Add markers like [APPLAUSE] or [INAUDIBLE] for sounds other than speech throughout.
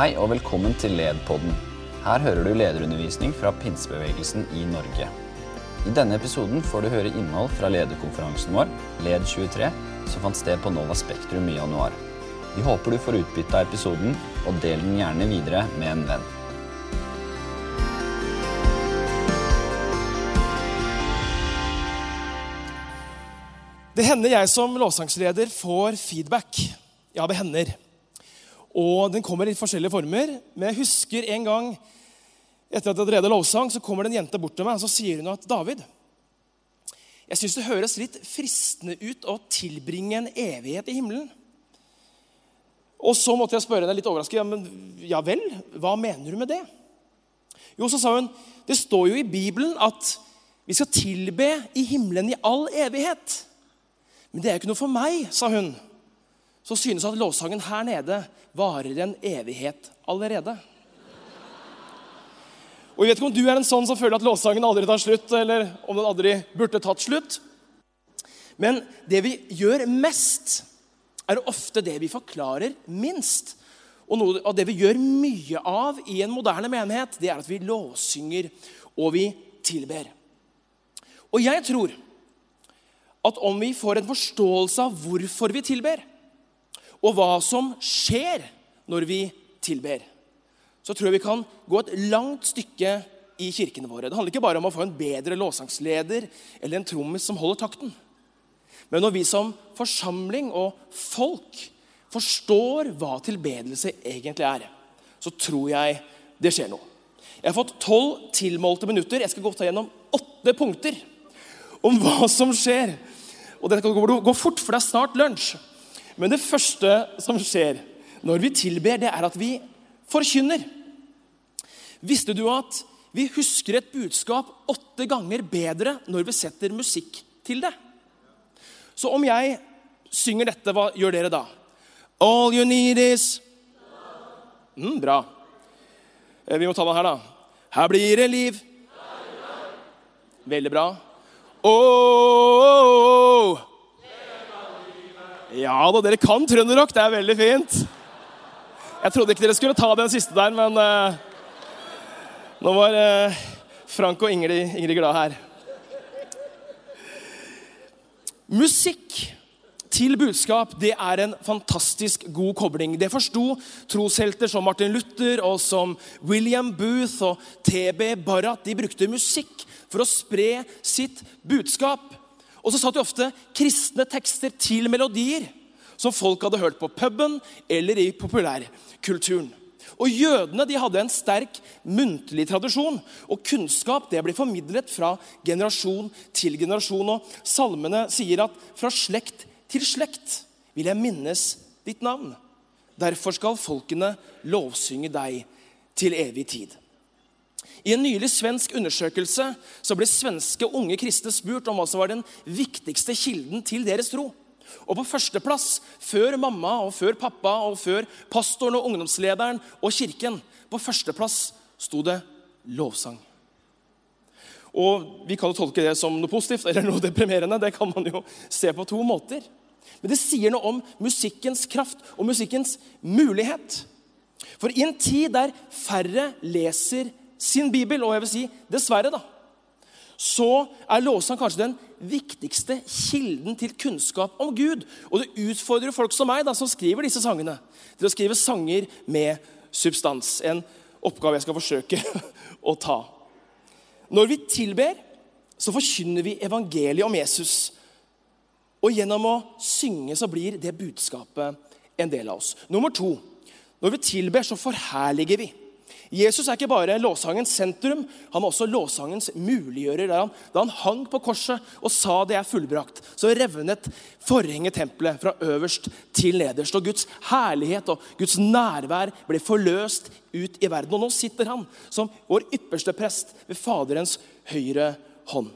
Hei og velkommen til LED-podden. Her hører du lederundervisning fra pinsebevegelsen i Norge. I denne episoden får du høre innhold fra lederkonferansen vår, LED23, som fant sted på Nova Spektrum i januar. Vi håper du får utbytte av episoden, og del den gjerne videre med en venn. Det hender jeg som lovsangsleder får feedback. Ja, det hender. Og den kommer i forskjellige former. Men jeg husker en gang etter at jeg hadde redet lovsang, så kommer det en jente bort til meg og så sier hun at David, jeg syns det høres litt fristende ut å tilbringe en evighet i himmelen. Og så måtte jeg spørre henne litt overrasket. Ja, men, ja vel, hva mener du med det? Jo, så sa hun det står jo i Bibelen at vi skal tilbe i himmelen i all evighet. Men det er jo ikke noe for meg, sa hun. Så synes at lovsangen her nede varer en evighet allerede. Og jeg vet ikke om du er en sånn som føler at lovsangen aldri tar slutt, eller om den aldri burde tatt slutt. Men det vi gjør mest, er ofte det vi forklarer minst. Og noe av det vi gjør mye av i en moderne menighet, det er at vi lovsynger og vi tilber. Og jeg tror at om vi får en forståelse av hvorfor vi tilber, og hva som skjer når vi tilber, så tror jeg vi kan gå et langt stykke i kirkene våre. Det handler ikke bare om å få en bedre lovsangsleder eller en trommis som holder takten. Men når vi som forsamling og folk forstår hva tilbedelse egentlig er, så tror jeg det skjer noe. Jeg har fått tolv tilmålte minutter. Jeg skal gå ta gjennom åtte punkter om hva som skjer. Og Dette kan gå fort, for det er snart lunsj. Men det første som skjer når vi tilber, det er at vi forkynner. Visste du at vi husker et budskap åtte ganger bedre når vi setter musikk til det? Så om jeg synger dette, hva gjør dere da? All you need is mm, Bra. Eh, vi må ta den her, da. Her blir det liv. Veldig bra. Oh, oh, oh. Ja da, dere kan trønderrock. Det er veldig fint. Jeg trodde ikke dere skulle ta den siste der, men uh, nå var uh, Frank og Ingrid, Ingrid glad her. Musikk til budskap det er en fantastisk god kobling. Det forsto troshelter som Martin Luther og som William Booth og TB Barrat. De brukte musikk for å spre sitt budskap. Og så satt de ofte kristne tekster til melodier som folk hadde hørt på puben eller i populærkulturen. Og Jødene de hadde en sterk muntlig tradisjon, og kunnskap det ble formidlet fra generasjon til generasjon. Og Salmene sier at 'fra slekt til slekt vil jeg minnes ditt navn'. Derfor skal folkene lovsynge deg til evig tid. I en nylig svensk undersøkelse så ble svenske unge kristne spurt om hva som var den viktigste kilden til deres tro. Og på førsteplass, før mamma og før pappa og før pastoren og ungdomslederen og kirken, på førsteplass sto det lovsang. Og Vi kan jo tolke det som noe positivt eller noe deprimerende. Det kan man jo se på to måter. Men det sier noe om musikkens kraft og musikkens mulighet. For i en tid der færre leser sin bibel, og jeg vil si dessverre, da, så er lovsang kanskje den viktigste kilden til kunnskap om Gud. Og det utfordrer folk som meg, da, som skriver disse sangene, til å skrive sanger med substans. En oppgave jeg skal forsøke [LAUGHS] å ta. Når vi tilber, så forkynner vi evangeliet om Jesus. Og gjennom å synge så blir det budskapet en del av oss. Nummer to. Når vi tilber, så forherliger vi. Jesus er ikke bare lovsangens sentrum, han er også lovsangens muliggjører. Han, da han hang på korset og sa det er fullbrakt, så revnet forhenget tempelet fra øverst til nederst. Og Guds herlighet og Guds nærvær ble forløst ut i verden. Og nå sitter han som vår ypperste prest ved Faderens høyre hånd.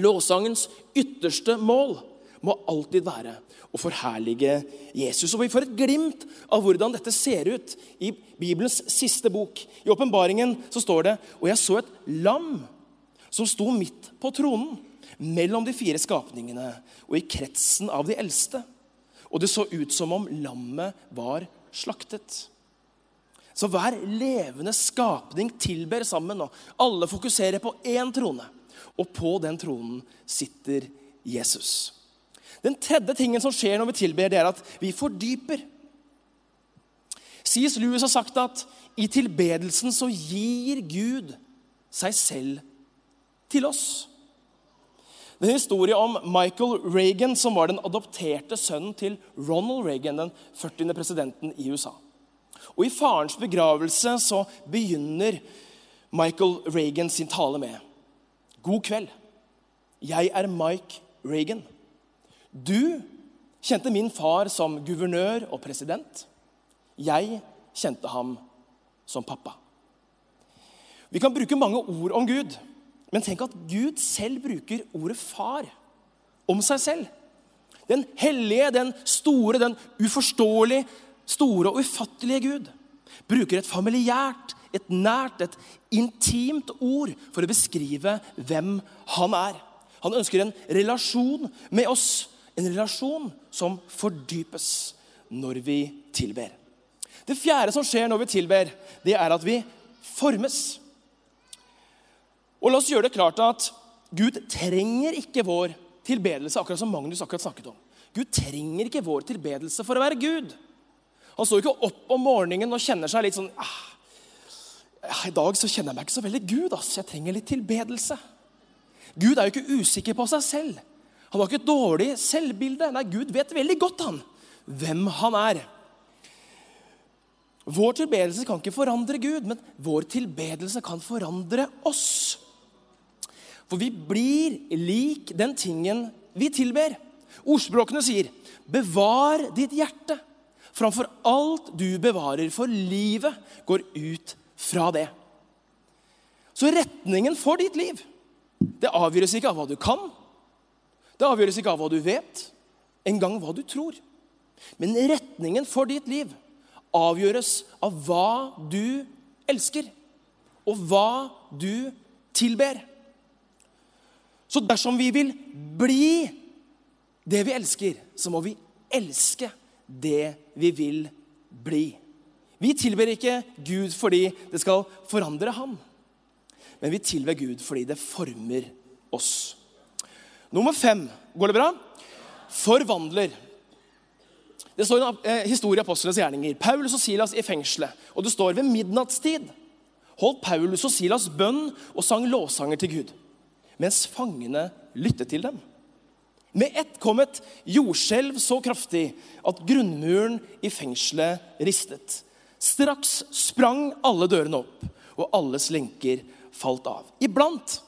Lovsangens ytterste mål må alltid være å forherlige Jesus. Og Vi får et glimt av hvordan dette ser ut i Bibelens siste bok. I åpenbaringen står det Og jeg så et lam som sto midt på tronen, mellom de fire skapningene og i kretsen av de eldste. Og det så ut som om lammet var slaktet. Så hver levende skapning tilber sammen, og alle fokuserer på én trone. Og på den tronen sitter Jesus. Den tredje tingen som skjer når vi tilber, det er at vi fordyper. C.S. Lewis har sagt at i tilbedelsen så gir Gud seg selv til oss. Det er en historie om Michael Reagan, som var den adopterte sønnen til Ronald Reagan, den 40. presidenten i USA. Og I farens begravelse så begynner Michael Reagan sin tale med God kveld. Jeg er Mike Reagan. Du kjente min far som guvernør og president. Jeg kjente ham som pappa. Vi kan bruke mange ord om Gud, men tenk at Gud selv bruker ordet far om seg selv. Den hellige, den store, den uforståelige, store og ufattelige Gud bruker et familiært, et nært, et intimt ord for å beskrive hvem han er. Han ønsker en relasjon med oss, en relasjon som fordypes når vi tilber. Det fjerde som skjer når vi tilber, det er at vi formes. Og La oss gjøre det klart at Gud trenger ikke vår tilbedelse, akkurat som Magnus akkurat snakket om. Gud trenger ikke vår tilbedelse for å være Gud. Han står ikke opp om morgenen og kjenner seg litt sånn ah, I dag så kjenner jeg meg ikke så veldig Gud. ass. Jeg trenger litt tilbedelse. Gud er jo ikke usikker på seg selv. Han har ikke et dårlig selvbilde. Nei, Gud vet veldig godt han, hvem han er. Vår tilbedelse kan ikke forandre Gud, men vår tilbedelse kan forandre oss. For vi blir lik den tingen vi tilber. Ordspråkene sier, 'Bevar ditt hjerte framfor alt du bevarer', for livet går ut fra det. Så retningen for ditt liv det avgjøres ikke av hva du kan, det avgjøres ikke av hva du vet, engang hva du tror. Men retningen for ditt liv avgjøres av hva du elsker, og hva du tilber. Så dersom vi vil bli det vi elsker, så må vi elske det vi vil bli. Vi tilber ikke Gud fordi det skal forandre ham, men vi tilber Gud fordi det former oss. Nummer fem. Går det bra? Forvandler. Det står en eh, historie i Apostlenes gjerninger. Paulus og Silas i fengselet. Og det står ved midnattstid holdt Paulus og Silas bønn og sang lovsanger til Gud mens fangene lyttet til dem. Med ett kom et jordskjelv så kraftig at grunnmuren i fengselet ristet. Straks sprang alle dørene opp, og alles lenker falt av. Iblant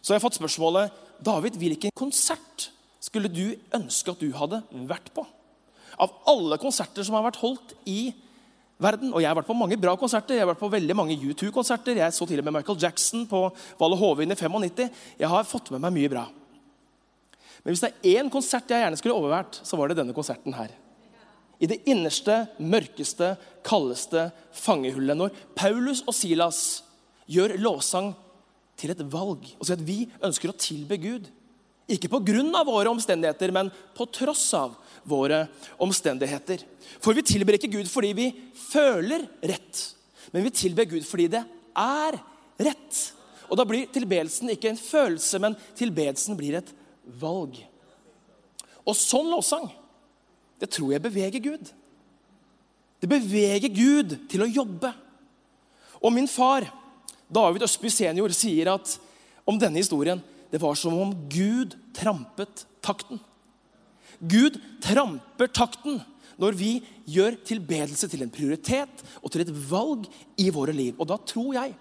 så har jeg fått spørsmålet David, hvilken konsert skulle du ønske at du hadde vært på? Av alle konserter som har vært holdt i verden. Og jeg har vært på mange bra konserter. Jeg har vært på veldig mange U2-konserter. Jeg så til og med Michael Jackson på Valle Hovin i 95. Jeg har fått med meg mye bra. Men hvis det er én konsert jeg gjerne skulle overvært, så var det denne konserten her. I det innerste, mørkeste, kaldeste fangehullet. Når Paulus og Silas gjør lovsang til et valg og si at vi ønsker å tilbe Gud. Ikke pga. våre omstendigheter, men på tross av våre omstendigheter. For vi tilber ikke Gud fordi vi føler rett, men vi tilber Gud fordi det er rett. Og da blir tilbedelsen ikke en følelse, men tilbedelsen blir et valg. Og sånn lovsang, det tror jeg beveger Gud. Det beveger Gud til å jobbe. Og min far, David Østby senior, sier at om denne historien det var som om Gud trampet takten. Gud tramper takten når vi gjør tilbedelse til en prioritet og til et valg i våre liv. Og da tror jeg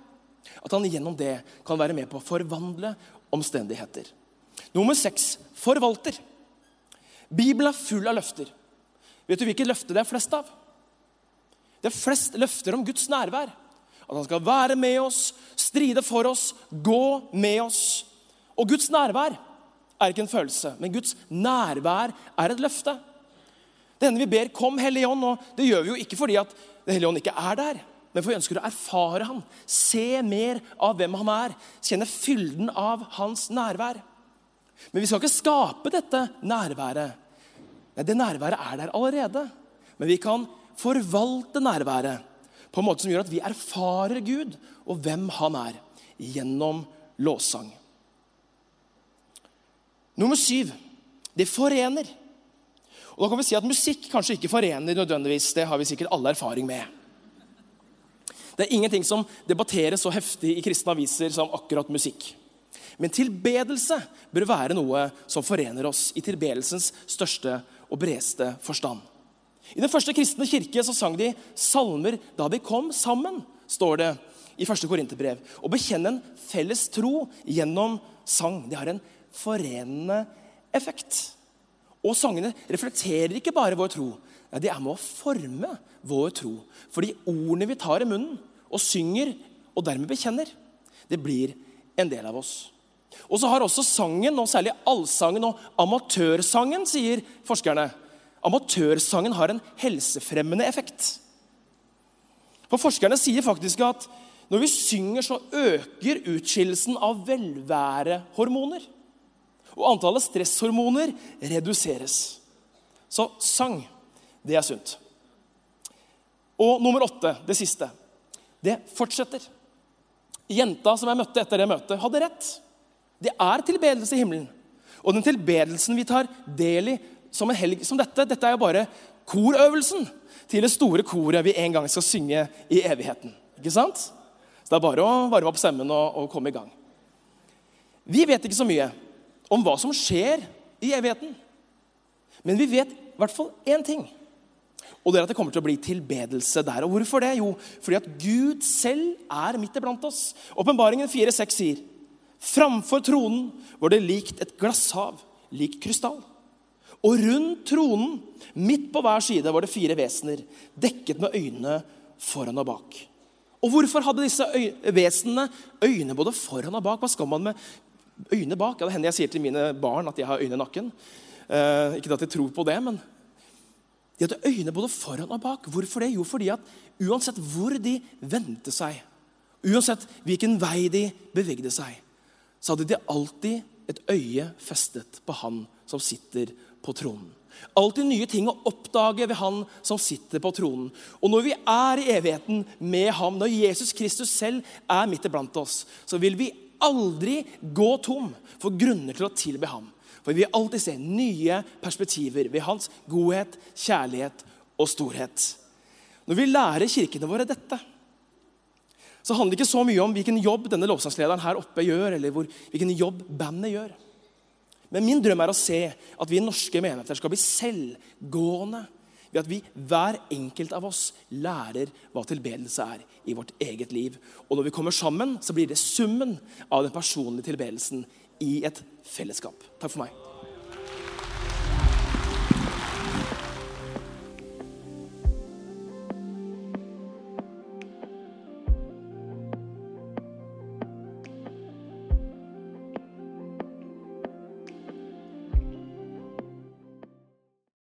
at han gjennom det kan være med på å forvandle omstendigheter. Nummer seks forvalter. Bibelen er full av løfter. Vet du hvilket løfte det er flest av? Det er flest løfter om Guds nærvær. At han skal være med oss, stride for oss, gå med oss. Og Guds nærvær er ikke en følelse, men Guds nærvær er et løfte. Det hender vi ber 'Kom, Hellige Ånd', og det gjør vi jo ikke fordi at Den hellige ånd ikke er der, men for vi ønsker å erfare han, se mer av hvem han er, kjenne fylden av hans nærvær. Men vi skal ikke skape dette nærværet. Nei, Det nærværet er der allerede. Men vi kan forvalte nærværet på en måte som gjør at vi erfarer Gud og hvem han er, gjennom lovsang. Nummer syv det forener. Og da kan vi si at Musikk kanskje ikke forener nødvendigvis. Det har vi sikkert alle erfaring med. Det er ingenting som debatteres så heftig i kristne aviser som akkurat musikk. Men tilbedelse bør være noe som forener oss i tilbedelsens største og bredeste forstand. I den første kristne kirke så sang de salmer da de kom sammen, står det i første Korinterbrev. Å bekjenne en felles tro gjennom sang. Det har en forenende effekt. Og sangene reflekterer ikke bare vår tro. Nei, De er med å forme vår tro. For de ordene vi tar i munnen og synger, og dermed bekjenner, det blir en del av oss. Og så har også sangen, og særlig allsangen og amatørsangen, sier forskerne, amatørsangen har en helsefremmende effekt. For Forskerne sier faktisk at når vi synger, så øker utskillelsen av velværehormoner. Og antallet stresshormoner reduseres. Så sang, det er sunt. Og nummer åtte, det siste, det fortsetter. Jenta som jeg møtte etter det møtet, hadde rett. Det er tilbedelse i himmelen. Og den tilbedelsen vi tar del i som en helg som dette, dette er jo bare korøvelsen til det store koret vi en gang skal synge i evigheten. Ikke sant? Så det er bare å varme opp stemmen og, og komme i gang. Vi vet ikke så mye om hva som skjer i evigheten. Men vi vet i hvert fall én ting. Og det er at det kommer til å bli tilbedelse der. Og hvorfor det? Jo, fordi at Gud selv er midt iblant oss. Åpenbaringen 4,6 sier Framfor tronen var det likt et glasshav, lik krystall. Og rundt tronen, midt på hver side, var det fire vesener, dekket med øyne foran og bak. Og hvorfor hadde disse vesenene øyne både foran og bak? Hva skal man med øyne bak? Ja, det hender jeg sier til mine barn at jeg har øyne i nakken. Eh, ikke at de tror på det, men de hadde øyne både foran og bak. Hvorfor det? Jo, fordi at uansett hvor de vendte seg, uansett hvilken vei de bevegde seg, så hadde de alltid et øye festet på han som sitter på tronen. Alltid nye ting å oppdage ved han som sitter på tronen. Og når vi er i evigheten med ham, når Jesus Kristus selv er midt iblant oss, så vil vi aldri gå tom for grunner til å tilbe ham. For vi vil alltid se nye perspektiver ved hans godhet, kjærlighet og storhet. Når vi lærer kirkene våre dette, så handler det ikke så mye om hvilken jobb denne lovsangslederen her oppe gjør, eller hvor, hvilken jobb bandet gjør. Men min drøm er å se at vi norske menigheter skal bli selvgående ved at vi, hver enkelt av oss, lærer hva tilbedelse er i vårt eget liv. Og når vi kommer sammen, så blir det summen av den personlige tilbedelsen i et fellesskap. Takk for meg.